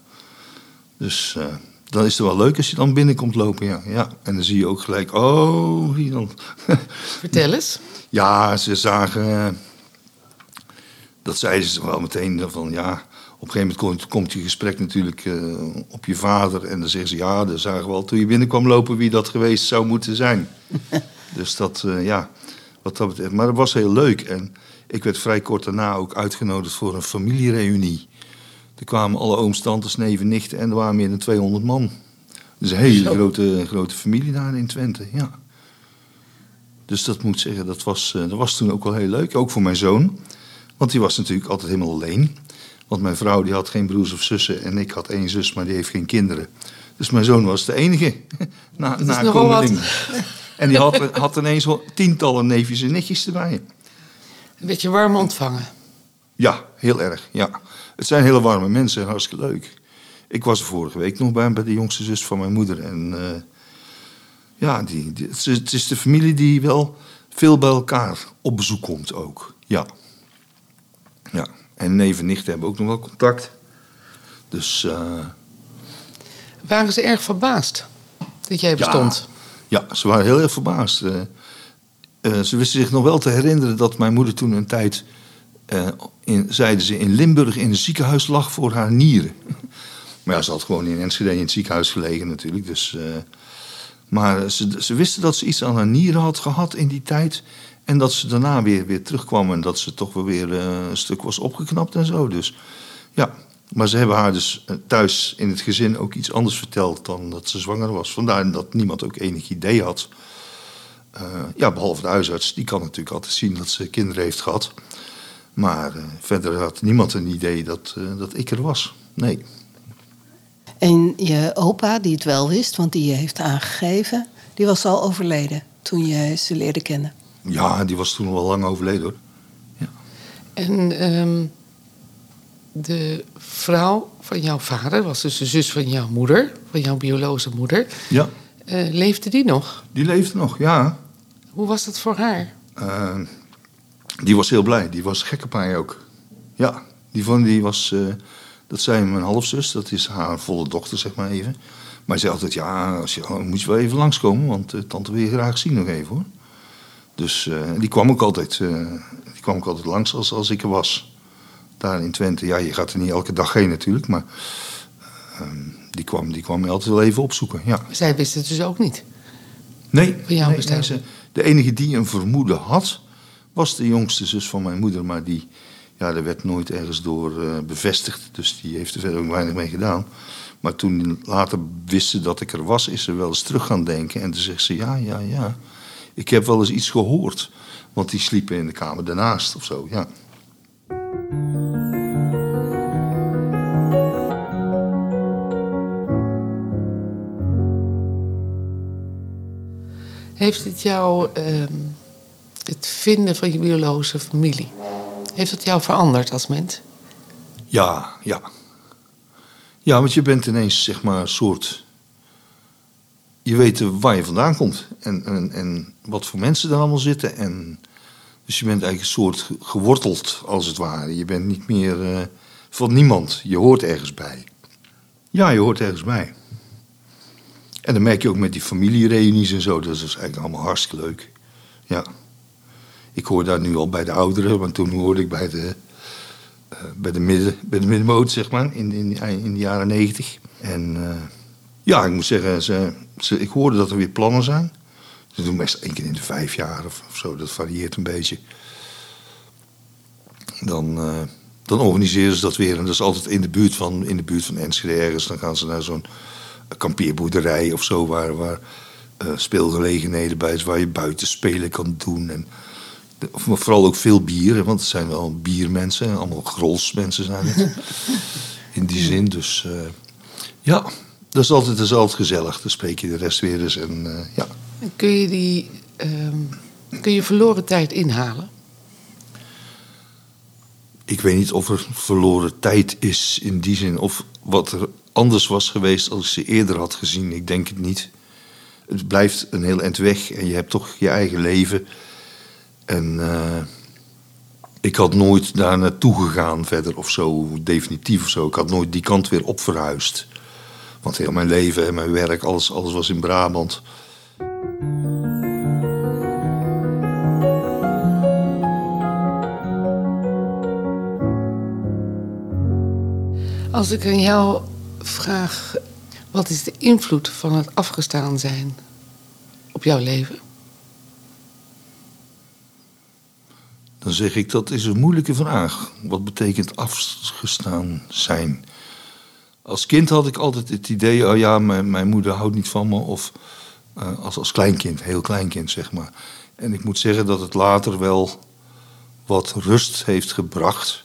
Speaker 3: Dus dan is het wel leuk als je dan binnenkomt lopen, ja. ja. En dan zie je ook gelijk, oh, hier dan.
Speaker 2: Vertel eens.
Speaker 3: Ja, ze zagen, eh, dat zeiden ze wel meteen, van ja, op een gegeven moment komt, komt je gesprek natuurlijk uh, op je vader. En dan zeggen ze, ja, dan zagen we al toen je binnenkwam lopen wie dat geweest zou moeten zijn. dus dat, uh, ja, wat dat betreft. Maar dat was heel leuk. En ik werd vrij kort daarna ook uitgenodigd voor een familiereunie. Er kwamen alle ooms, tantes, neven, nichten en er waren meer dan 200 man. Dus een hele grote, grote familie daar in Twente, ja. Dus dat moet zeggen, dat was, dat was toen ook wel heel leuk. Ook voor mijn zoon. Want die was natuurlijk altijd helemaal alleen. Want mijn vrouw die had geen broers of zussen en ik had één zus, maar die heeft geen kinderen. Dus mijn zoon was de enige na, na En die had, had ineens wel tientallen neefjes en nichtjes erbij.
Speaker 2: Een beetje warm ontvangen.
Speaker 3: Ja, heel erg. Ja. Het zijn hele warme mensen en hartstikke leuk. Ik was er vorige week nog bij, bij de jongste zus van mijn moeder. En uh, ja, die, die, het is de familie die wel veel bij elkaar op bezoek komt ook. Ja. Ja. En neven en nichten hebben ook nog wel contact. Dus... Uh...
Speaker 2: Waren ze erg verbaasd dat jij bestond?
Speaker 3: Ja, ja ze waren heel erg verbaasd. Uh, uh, ze wisten zich nog wel te herinneren dat mijn moeder toen een tijd... in, zeiden ze, in Limburg in een ziekenhuis lag voor haar nieren. maar ja, ze had gewoon in Enschede in het ziekenhuis gelegen natuurlijk. Dus, maar ze, wisten dat ze iets aan haar nieren had gehad in die tijd... En dat ze daarna weer, weer terugkwam en dat ze toch wel weer eh, een stuk was opgeknapt en zo. Dus ja, maar ze hebben haar dus eh, thuis in het gezin ook iets anders verteld dan dat ze zwanger was. Vandaar dat niemand ook enig idee had. Ja, behalve de huisarts, die kan natuurlijk altijd zien dat ze kinderen heeft gehad. Maar uh, verder had niemand een idee dat, uh, dat ik er was. Nee.
Speaker 1: En je opa, die het wel wist, want die je heeft aangegeven, die was al overleden toen je ze leerde kennen.
Speaker 3: Ja, die was toen al lang overleden hoor. Ja.
Speaker 2: En um, de vrouw van jouw vader was dus de zus van jouw moeder, van jouw biologische moeder.
Speaker 3: Ja.
Speaker 2: Uh, leefde die nog?
Speaker 3: Die leefde nog, ja.
Speaker 2: Hoe was dat voor haar?
Speaker 3: Uh, die was heel blij. Die was gek op mij ook. Ja, die, van, die was... Uh, dat zei mijn halfzus, dat is haar volle dochter, zeg maar even. Maar zei altijd, ja, als je, moet je wel even langskomen, want tante wil je graag zien nog even hoor. Dus uh, die kwam ook altijd, uh, die kwam ook altijd langs als, als ik er was. Daar in Twente. Ja, je gaat er niet elke dag heen natuurlijk, maar uh, die, kwam, die kwam me altijd wel even opzoeken. Ja.
Speaker 2: Zij wist het dus ook niet?
Speaker 3: Nee, van nee, nee de enige die een vermoeden had, was de jongste zus van mijn moeder. Maar die, ja, daar werd nooit ergens door uh, bevestigd. Dus die heeft er verder ook weinig mee gedaan. Maar toen later wist ze dat ik er was, is ze wel eens terug gaan denken. En toen zegt ze, ja, ja, ja. Ik heb wel eens iets gehoord. Want die sliepen in de kamer daarnaast of zo, ja.
Speaker 2: Heeft het jou, uh, het vinden van je biologische familie, heeft het jou veranderd als mens?
Speaker 3: Ja, ja. Ja, want je bent ineens zeg maar een soort je weet waar je vandaan komt en, en, en wat voor mensen er allemaal zitten. En, dus je bent eigenlijk een soort geworteld, als het ware. Je bent niet meer uh, van niemand. Je hoort ergens bij. Ja, je hoort ergens bij. En dan merk je ook met die familiereunies en zo. Dat is eigenlijk allemaal hartstikke leuk. Ja. Ik hoor daar nu al bij de ouderen, want toen hoorde ik bij de, uh, bij de, midden, bij de middenmoot, zeg maar, in, in, in de jaren negentig. En uh, ja, ik moet zeggen, ze, ze, ik hoorde dat er weer plannen zijn. Ze doen best één keer in de vijf jaar of, zo, dat varieert een beetje. Dan, uh, dan organiseren ze dat weer. En dat is altijd in de buurt van, in de buurt van Enschede ergens. Dan gaan ze naar zo'n kampeerboerderij of zo, waar, waar speelgelegenheden bij is, waar je buiten spelen kan doen. En, maar vooral ook veel bier, want het zijn wel biermensen, allemaal grolsmensen zijn het. in die zin, dus uh, ja, dat is altijd, dat is altijd gezellig. Dan spreek je de rest weer eens. En, uh, ja.
Speaker 2: Kun je die um, kun je verloren tijd inhalen?
Speaker 3: Ik weet niet of er verloren tijd is in die zin. Of wat er anders was geweest als ik ze eerder had gezien. Ik denk het niet. Het blijft een heel eind weg. En je hebt toch je eigen leven. En uh, ik had nooit daar naartoe gegaan verder of zo. Definitief of zo. Ik had nooit die kant weer op verhuisd. Want heel mijn leven en mijn werk, alles, alles was in Brabant.
Speaker 2: Als ik aan jou vraag, wat is de invloed van het afgestaan zijn op jouw leven?
Speaker 3: Dan zeg ik dat is een moeilijke vraag. Wat betekent afgestaan zijn? Als kind had ik altijd het idee, oh ja, mijn, mijn moeder houdt niet van me. Of uh, als, als kleinkind, heel kleinkind zeg maar. En ik moet zeggen dat het later wel wat rust heeft gebracht.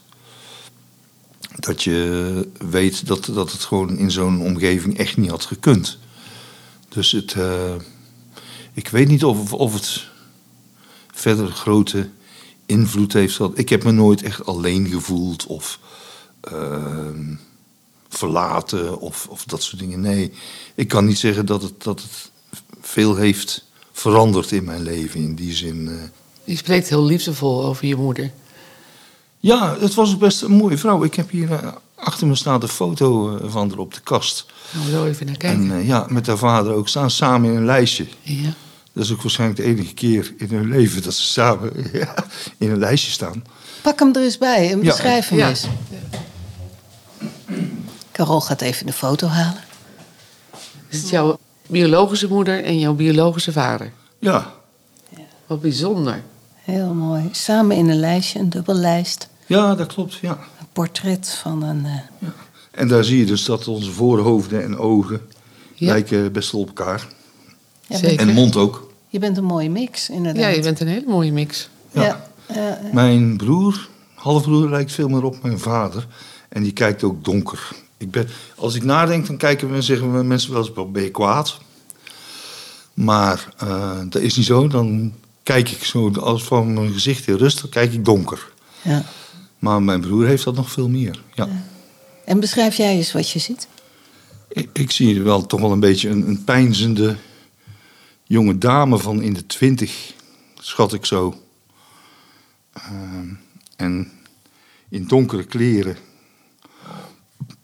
Speaker 3: Dat je weet dat, dat het gewoon in zo'n omgeving echt niet had gekund. Dus het, uh, ik weet niet of, of het verder grote invloed heeft gehad. Ik heb me nooit echt alleen gevoeld of uh, verlaten of, of dat soort dingen. Nee, ik kan niet zeggen dat het, dat het veel heeft veranderd in mijn leven in die zin. Uh.
Speaker 2: Je spreekt heel liefdevol over je moeder.
Speaker 3: Ja, het was best een mooie vrouw. Ik heb hier uh, achter me staat een foto uh, van haar op de kast.
Speaker 2: We zo even naar kijken.
Speaker 3: En ja, met haar vader ook staan samen in een lijstje.
Speaker 2: Ja.
Speaker 3: Dat is ook waarschijnlijk de enige keer in hun leven dat ze samen ja, in een lijstje staan.
Speaker 1: Pak hem er eens bij en
Speaker 3: Ja.
Speaker 1: beschrijf hem
Speaker 2: Ja.
Speaker 1: eens. Carol gaat even de foto halen.
Speaker 2: Is het jouw biologische moeder en jouw biologische vader?
Speaker 3: Ja,
Speaker 2: Wat bijzonder.
Speaker 1: Heel mooi. Samen in een lijstje, een dubbellijst.
Speaker 3: ja dat klopt. Ja.
Speaker 1: Een portret van een... eh,
Speaker 3: En daar zie je dus dat onze voorhoofden en ogen
Speaker 2: Ja.
Speaker 3: lijken best wel op elkaar.
Speaker 2: Zeker.
Speaker 3: En mond ook.
Speaker 1: Je bent een mooie mix, inderdaad.
Speaker 2: Ja, je bent een hele mooie mix.
Speaker 3: Ja.
Speaker 1: Ja, ja,
Speaker 3: Mijn broer, halfbroer, lijkt veel meer op mijn vader. En die kijkt ook donker. Ik ben, als ik nadenk, dan kijken we, zeggen we mensen wel eens, ben je kwaad? Maar eh, dat is niet zo. Dan kijk ik zo, als van mijn gezicht heel rustig, kijk ik donker.
Speaker 1: ja.
Speaker 3: Maar mijn broer heeft dat nog veel meer. Ja.
Speaker 1: En beschrijf jij eens wat je ziet?
Speaker 3: Ik, ik zie wel toch wel een beetje een, een pijnzende jonge dame van in de twintig, schat ik zo. Ehm, en in donkere kleren.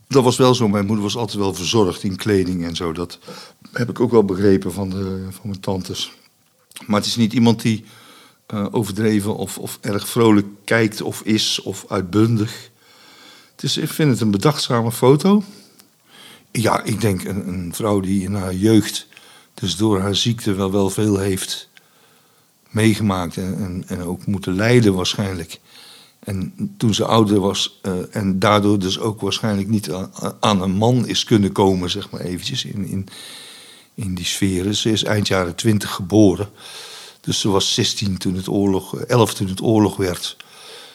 Speaker 3: Dat was wel zo. Mijn moeder was altijd wel verzorgd in kleding en zo. Dat heb ik ook wel begrepen van, de, van mijn tantes. Maar het is niet iemand die eh, overdreven of, of erg vrolijk kijkt of is of uitbundig. Het is, ik vind het een bedachtzame foto. Ja, ik denk een, een vrouw die in haar jeugd, dus door haar ziekte, wel, wel veel heeft meegemaakt en, en, ook moeten lijden waarschijnlijk. En toen ze ouder was eh, en daardoor dus ook waarschijnlijk niet aan, een man is kunnen komen, zeg maar eventjes, in, in, in die sferen. Ze is eind jaren twintig geboren. Dus ze was 16 toen het oorlog, 11 toen het oorlog werd.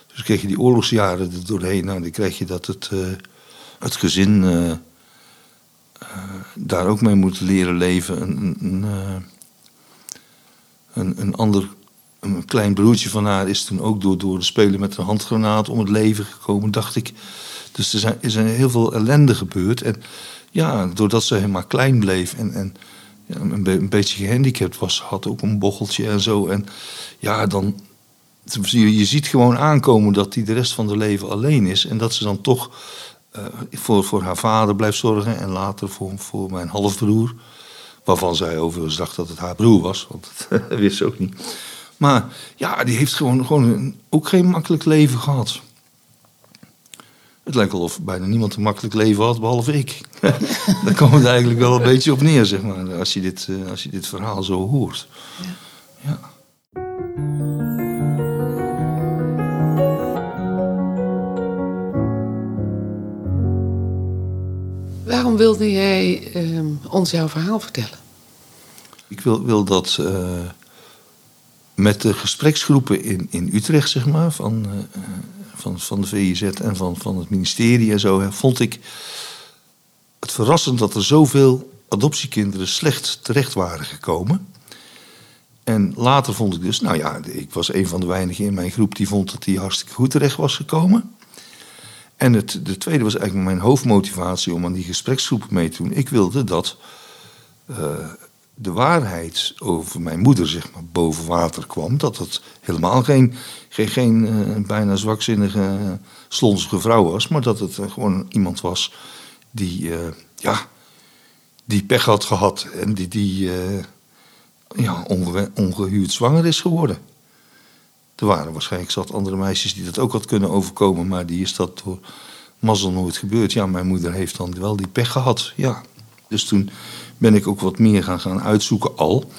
Speaker 3: Dus kreeg je die oorlogsjaren er doorheen. Nou, dan krijg je dat het, eh, het gezin eh, eh, daar ook mee moet leren leven. Een, een, eh, een, een ander, een klein broertje van haar is toen ook door, door de spelen met een handgranaat om het leven gekomen, dacht ik. Dus er zijn, er zijn heel veel ellende gebeurd. En ja, doordat ze helemaal klein bleef en, en ja, een, een beetje gehandicapt was, had ook een bocheltje en zo. En ja, dan. Je, ziet gewoon aankomen dat hij de rest van haar leven alleen is. En dat ze dan toch eh, voor, voor haar vader blijft zorgen. En later voor, voor mijn halfbroer. Waarvan zij overigens dacht dat het haar broer was. Want dat wist ze ook niet. Maar ja, die heeft gewoon, gewoon een- ook geen makkelijk leven gehad. Het lijkt wel of bijna niemand een makkelijk leven had, behalve ik. Daar kwam het eigenlijk wel een beetje op neer, zeg maar. Als je dit, eh, als je dit verhaal zo hoort. Ja.
Speaker 2: Waarom wilde jij ehm, ons jouw verhaal vertellen?
Speaker 3: Ik wil, wil dat eh, met de gespreksgroepen in, in Utrecht, zeg maar, van, eh, eh, van, van de VIZ en van, van het ministerie en zo, hè, vond ik het verrassend dat er zoveel adoptiekinderen slecht terecht waren gekomen. En later vond ik dus, nou ja, ik was een van de weinigen in mijn groep die vond dat hij hartstikke goed terecht was gekomen. En het, de tweede was eigenlijk mijn hoofdmotivatie om aan die gespreksgroepen mee te doen. Ik wilde dat eh, de waarheid over mijn moeder zeg maar, boven water kwam. Dat het helemaal geen, geen, geen eh, bijna zwakzinnige, uh, slonzige vrouw was. Maar dat het eh, gewoon iemand was die, eh, ja, die pech had gehad en die, die ja, onge ongehuurd zwanger is geworden. Er waren waarschijnlijk zat andere meisjes die dat ook had kunnen overkomen, maar die is dat door mazzel nooit gebeurd. Ja, mijn moeder heeft dan wel die pech gehad. Ja. Dus toen ben ik ook wat meer gaan, gaan uitzoeken al.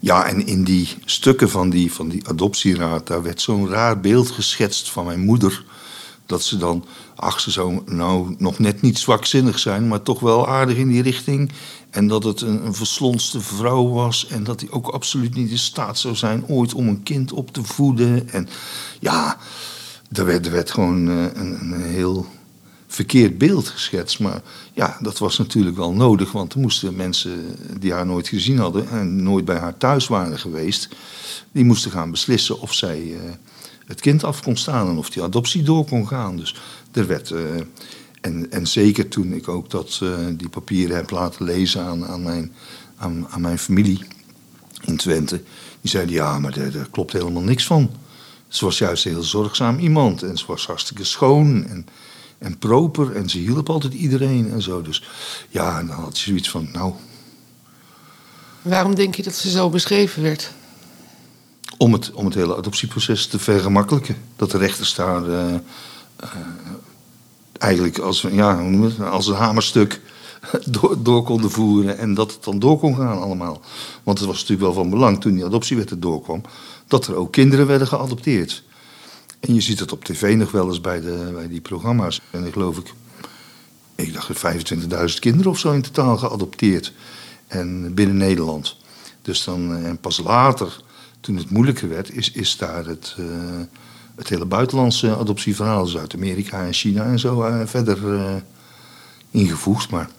Speaker 3: Ja, en in die stukken van die, van die adoptieraad, daar werd zo'n raar beeld geschetst van mijn moeder. Dat ze dan, ach, ze zou nou nog net niet zwakzinnig zijn, maar toch wel aardig in die richting. En dat het een, een verslonste vrouw was. En dat hij ook absoluut niet in staat zou zijn ooit om een kind op te voeden. En ja, er werd, er werd gewoon eh, een, een heel verkeerd beeld geschetst. Maar ja, dat was natuurlijk wel nodig, want er moesten mensen die haar nooit gezien hadden en nooit bij haar thuis waren geweest, die moesten gaan beslissen of zij uh, het kind af kon staan en of die adoptie door kon gaan. Dus er werd. Uh, en, en zeker toen ik ook dat, uh, die papieren heb laten lezen aan, aan, mijn, aan, aan mijn familie in Twente, die zeiden ja, maar daar, daar klopt helemaal niks van. Ze was juist een heel zorgzaam iemand en ze was hartstikke schoon. En, en proper en ze hielp altijd iedereen en zo. Dus ja, en dan had je zoiets van, nou...
Speaker 2: Waarom denk je dat ze zo beschreven werd?
Speaker 3: Om het, om het hele adoptieproces te vergemakkelijken. Dat de rechters daar uh, uh, eigenlijk als, ja, hoe noem het, als een hamerstuk door, konden voeren. En dat het dan door kon gaan allemaal. Want het was natuurlijk wel van belang toen die adoptiewet er doorkwam... dat er ook kinderen werden geadopteerd. En je ziet het op tv nog wel eens bij, de, bij die programma's. En ik geloof ik, ik dacht 25.000 kinderen of zo in totaal geadopteerd. En binnen Nederland. Dus dan, eh, en pas later, toen het moeilijker werd, is, is daar het, uh, het hele buitenlandse adoptieverhaal, Zuid-Amerika en China en zo, uh, verder uh, ingevoegd. Maar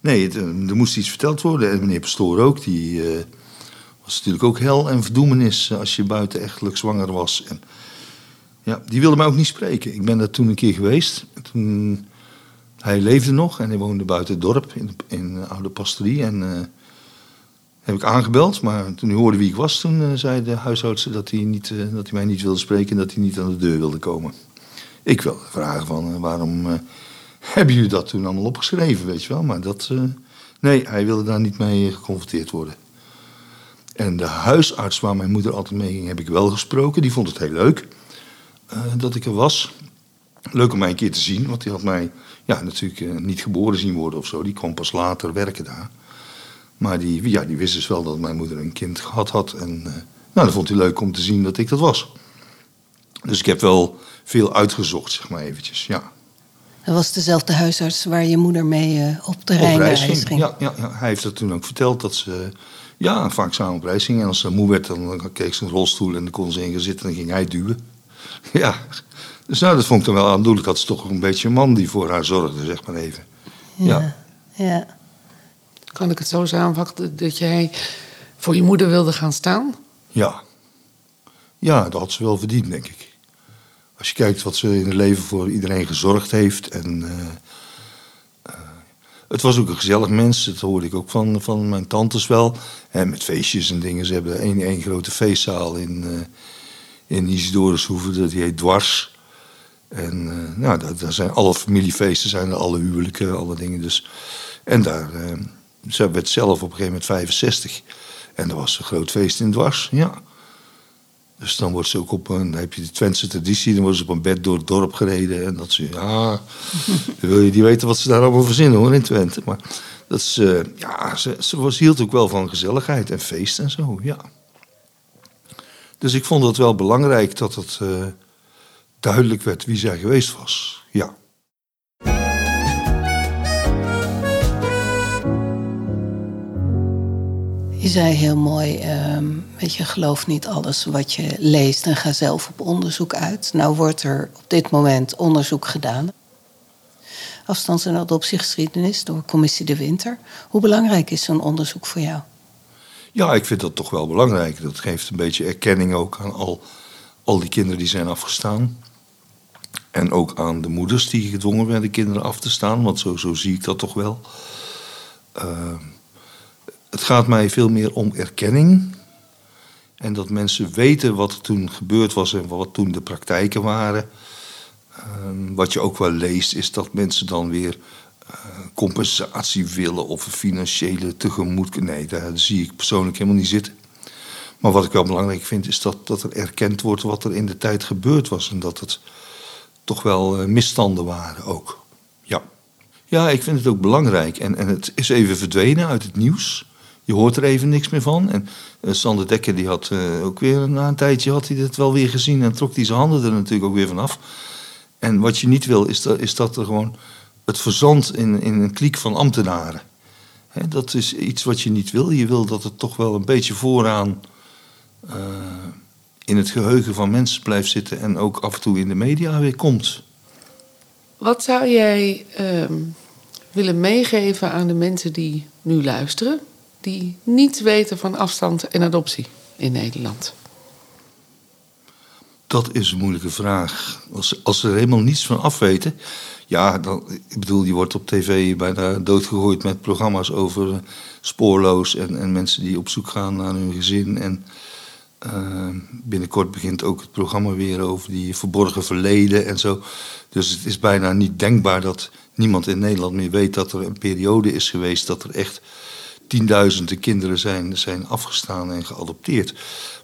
Speaker 3: nee, er moest iets verteld worden. En meneer Pastoor ook, die was natuurlijk ook hel en verdoemenis als je buitenechtelijk zwanger was. En, ja, die wilde mij ook niet spreken. Ik ben daar toen een keer geweest. Toen, hij leefde nog en hij woonde buiten het dorp in, in de oude pastorie. En heb ik aangebeld, maar toen hij hoorde wie ik was, toen uh, zei de huishoudster dat hij, niet, uh, dat hij mij niet wilde spreken en dat hij niet aan de deur wilde komen. Ik wilde vragen van waarom hebben jullie dat toen allemaal opgeschreven, weet je wel. Maar dat, nee, hij wilde daar niet mee geconfronteerd worden. En de huisarts waar mijn moeder altijd mee ging, heb ik wel gesproken. Die vond het heel leuk. Dat ik er was. Leuk om mij een keer te zien, want die had mij ja, natuurlijk niet geboren zien worden of zo. Die kwam pas later werken daar. Maar die, ja, die wist dus wel dat mijn moeder een kind gehad had. En uh, nou, dat vond hij leuk om te zien dat ik dat was. Dus ik heb wel veel uitgezocht, zeg maar eventjes, ja.
Speaker 1: Dat was dezelfde huisarts waar je moeder mee op de reis ging. ging.
Speaker 3: Ja, ja, ja, hij heeft dat toen ook verteld dat ze ja, vaak samen op reis gingen. En als ze moe werd, dan keek ze een rolstoel en dan kon ze in gaan zitten en dan ging hij duwen. Ja, dus nou, dat vond ik dan wel aandoenlijk. Dat is toch een beetje een man die voor haar zorgde, zeg maar even.
Speaker 1: Ja. ja.
Speaker 2: Kan ik het zo samenvatten dat jij voor je moeder wilde gaan staan?
Speaker 3: Ja. Ja, dat had ze wel verdiend, denk ik. Als je kijkt wat ze in het leven voor iedereen gezorgd heeft. En uh, uh, het was ook een gezellig mens. Dat hoorde ik ook van, van mijn tantes wel. En met feestjes en dingen. Ze hebben één, één grote feestzaal in... Uh, in Isidorushoeve, die heet Dwars. En uh, nou, daar, zijn alle familiefeesten, zijn alle huwelijken, alle dingen. Dus. En daar, ze werd zelf op een gegeven moment 65. En er was een groot feest in Dwars, ja. Dus dan wordt ze ook op een, dan heb je de Twentse traditie, dan wordt ze op een bed door het dorp gereden. En dat ze, ja, dan wil je niet weten wat ze daar allemaal verzinnen hoor in Twente. Maar dat is, uh, ja, ze, ze was, hield ook wel van gezelligheid en feest en zo, ja. Dus ik vond het wel belangrijk dat het uh, duidelijk werd wie zij geweest was. Ja.
Speaker 1: Je zei heel mooi, um, weet je, geloof niet alles wat je leest en ga zelf op onderzoek uit. Nou wordt er op dit moment onderzoek gedaan. Afstands- en adoptiegeschiedenis door Commissie de Winter. Hoe belangrijk is zo'n onderzoek voor jou?
Speaker 3: Ja, ik vind dat toch wel belangrijk. Dat geeft een beetje erkenning ook aan al, al die kinderen die zijn afgestaan. En ook aan de moeders die gedwongen werden kinderen af te staan. Want zo, zo zie ik dat toch wel. Uh, het gaat mij veel meer om erkenning. En dat mensen weten wat er toen gebeurd was en wat toen de praktijken waren. Uh, wat je ook wel leest, is dat mensen dan weer compensatie willen of financiële tegemoet. Nee, daar zie ik persoonlijk helemaal niet zitten. Maar wat ik wel belangrijk vind, is dat, dat er erkend wordt wat er in de tijd gebeurd was. En dat het toch wel uh, misstanden waren ook. Ja. ja, ik vind het ook belangrijk. En, en het is even verdwenen uit het nieuws. Je hoort er even niks meer van. En uh, Sander Dekker die had uh, ook weer na een tijdje had hij het wel weer gezien en trok hij zijn handen er natuurlijk ook weer vanaf. En wat je niet wil, is dat, is dat er gewoon het verzand in, in een kliek van ambtenaren. He, dat is iets wat je niet wil. Je wil dat het toch wel een beetje vooraan uh, in het geheugen van mensen blijft zitten en ook af en toe in de media weer komt.
Speaker 2: Wat zou jij uh, willen meegeven aan de mensen die nu luisteren, die niet weten van afstand en adoptie in Nederland?
Speaker 3: Dat is een moeilijke vraag. Als, als ze er helemaal niets van afweten. Ja, dan, ik bedoel, je wordt op tv bijna doodgegooid met programma's over spoorloos en, en mensen die op zoek gaan naar hun gezin. En uh, binnenkort begint ook het programma weer over die verborgen verleden en zo. Dus het is bijna niet denkbaar dat niemand in Nederland meer weet dat er een periode is geweest dat er echt tienduizenden kinderen zijn, zijn afgestaan en geadopteerd.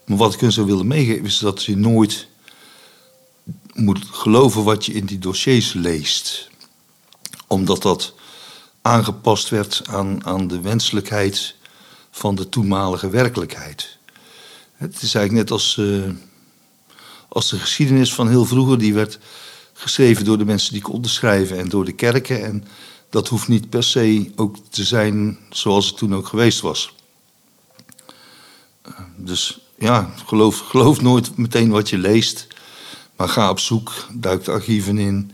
Speaker 3: Maar wat ik hun zou willen meegeven is dat je nooit moet geloven wat je in die dossiers leest. Omdat dat aangepast werd aan, aan de wenselijkheid van de toenmalige werkelijkheid. Het is eigenlijk net als, uh, als de geschiedenis van heel vroeger, die werd geschreven door de mensen die konden schrijven en door de kerken. En dat hoeft niet per se ook te zijn zoals het toen ook geweest was. Uh, dus ja, geloof, geloof nooit meteen wat je leest. Maar ga op zoek, duik de archieven in.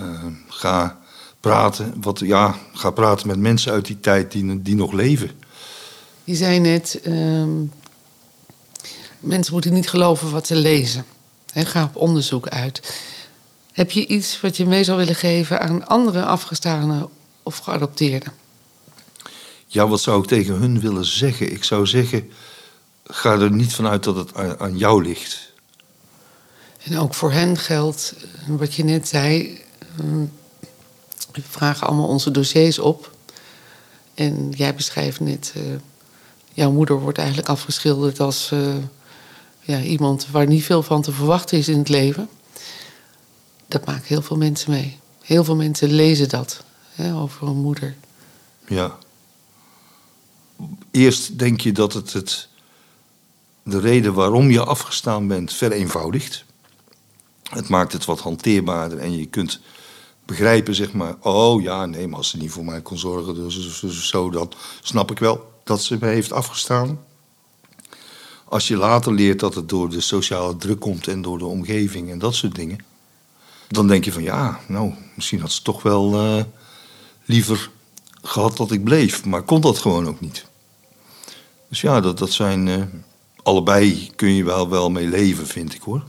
Speaker 3: Uh, ga praten, wat, ja, ga praten met mensen uit die tijd die, die nog leven.
Speaker 2: Je zei net, uh, mensen moeten niet geloven wat ze lezen. He, ga op onderzoek uit. Heb je iets wat je mee zou willen geven aan andere afgestane of geadopteerden?
Speaker 3: Ja, wat zou ik tegen hun willen zeggen? Ik zou zeggen, ga er niet vanuit dat het aan jou ligt.
Speaker 2: En ook voor hen geldt, eh, wat je net zei, eh, we vragen allemaal onze dossiers op. En jij beschrijft net, uh, jouw moeder wordt eigenlijk afgeschilderd als uh, ja, iemand waar niet veel van te verwachten is in het leven. Dat maakt heel veel mensen mee. Heel veel mensen lezen dat hè, over een moeder.
Speaker 3: Ja. Eerst denk je dat het, het de reden waarom je afgestaan bent vereenvoudigt. Het maakt het wat hanteerbaarder en je kunt begrijpen, zeg maar, oh ja, nee, maar als ze niet voor mij kon zorgen, dus, dus zo, dan snap ik wel dat ze me heeft afgestaan. Als je later leert dat het door de sociale druk komt en door de omgeving en dat soort dingen, dan denk je van ja, nou, misschien had ze toch wel uh, liever gehad dat ik bleef, maar kon dat gewoon ook niet. Dus ja, dat, dat zijn. Uh, allebei kun je wel, wel mee leven, vind ik hoor.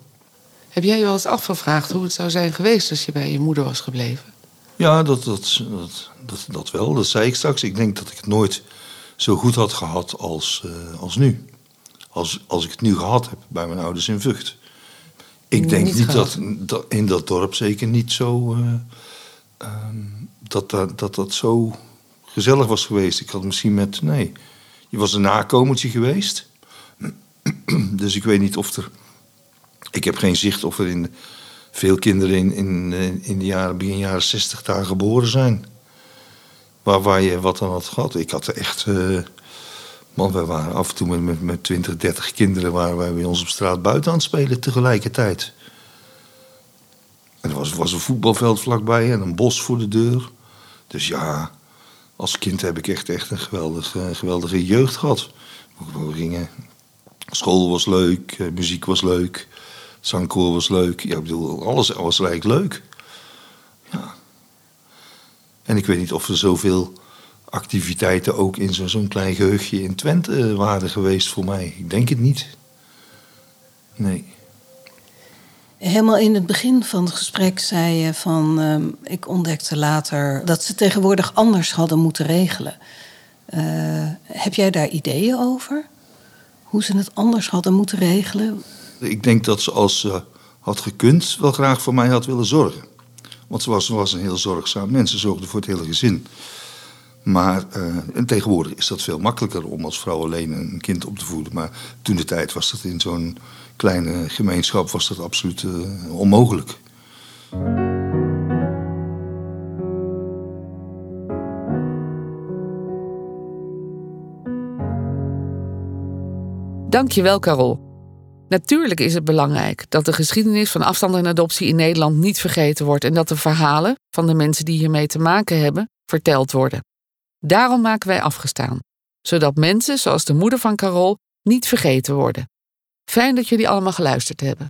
Speaker 2: Heb jij je wel eens afgevraagd hoe het zou zijn geweest als je bij je moeder was gebleven?
Speaker 3: Ja, dat, dat, dat, dat, dat wel. Dat zei ik straks. Ik denk dat ik het nooit zo goed had gehad als, uh, als nu. Als, als ik het nu gehad heb bij mijn ouders in Vught. Ik denk niet, niet dat, dat, in dat dorp zeker niet zo. Uh, um, dat, dat, dat dat zo gezellig was geweest. Ik had misschien met. Nee, je was een nakomertje geweest. dus ik weet niet of er ik heb geen zicht of er in veel kinderen in, in, eh, in de jaren, begin jaren 60 daar geboren zijn. Waar, waar je wat dan had gehad. Ik had er echt. Uh, man, wij waren af en toe met, met, met 20, 30 kinderen waren wij bij ons op straat buiten aan het spelen tegelijkertijd. En er was, was een voetbalveld vlakbij en een bos voor de deur. Dus ja, als kind heb ik echt, echt een geweldige, geweldige jeugd gehad. We gingen, school was leuk, eh, muziek was leuk. Zangkoor was leuk. Ja, ik bedoel, alles was eigenlijk leuk. Ja. En ik weet niet of er zoveel activiteiten ook in zo'n klein geheugje in Twente eh, waren geweest voor mij. Ik denk het niet. Nee.
Speaker 1: Helemaal in het begin van het gesprek zei je van... Uh, ik ontdekte later dat ze tegenwoordig anders hadden moeten regelen. Uh, heb jij daar ideeën over? Hoe ze het anders hadden moeten regelen?
Speaker 3: Ik denk dat ze als ze had gekund wel graag voor mij had willen zorgen. Want ze was, was een heel zorgzaam mens. Ze zorgde voor het hele gezin. Maar en tegenwoordig is dat veel makkelijker om als vrouw alleen een kind op te voeden. Maar toen de tijd was dat in zo'n kleine gemeenschap was dat absoluut uh, onmogelijk.
Speaker 2: Dankjewel, Carol. Natuurlijk is het belangrijk dat de geschiedenis van afstand en adoptie in Nederland niet vergeten wordt en dat de verhalen van de mensen die hiermee te maken hebben verteld worden. Daarom maken wij afgestaan, zodat mensen zoals de moeder van Carol niet vergeten worden. Fijn dat jullie allemaal geluisterd hebben.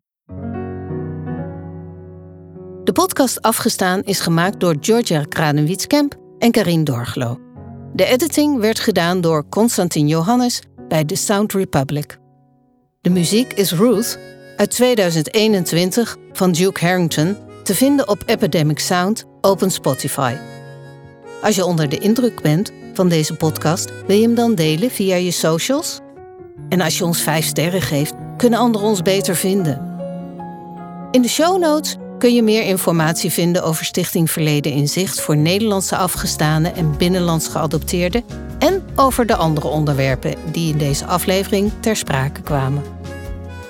Speaker 1: De podcast Afgestaan is gemaakt door Georgia Kranenwietskamp en Karin Dorglo. De editing werd gedaan door Constantin Johannes bij The Sound Republic. De muziek is Ruth uit 2021 van Duke Harrington te vinden op Epidemic Sound Open Spotify. Als je onder de indruk bent van deze podcast, wil je hem dan delen via je socials? En als je ons 5 sterren geeft, kunnen anderen ons beter vinden. In de show notes kun je meer informatie vinden over Stichting Verleden in Zicht voor Nederlandse afgestaanden en binnenlands geadopteerden en over de andere onderwerpen die in deze aflevering ter sprake kwamen.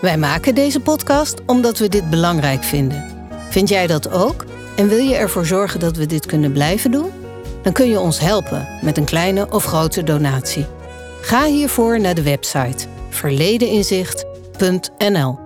Speaker 1: Wij maken deze podcast omdat we dit belangrijk vinden. Vind jij dat ook? En wil je ervoor zorgen dat we dit kunnen blijven doen? Dan kun je ons helpen met een kleine of grote donatie. Ga hiervoor naar de website verledeninzicht.nl.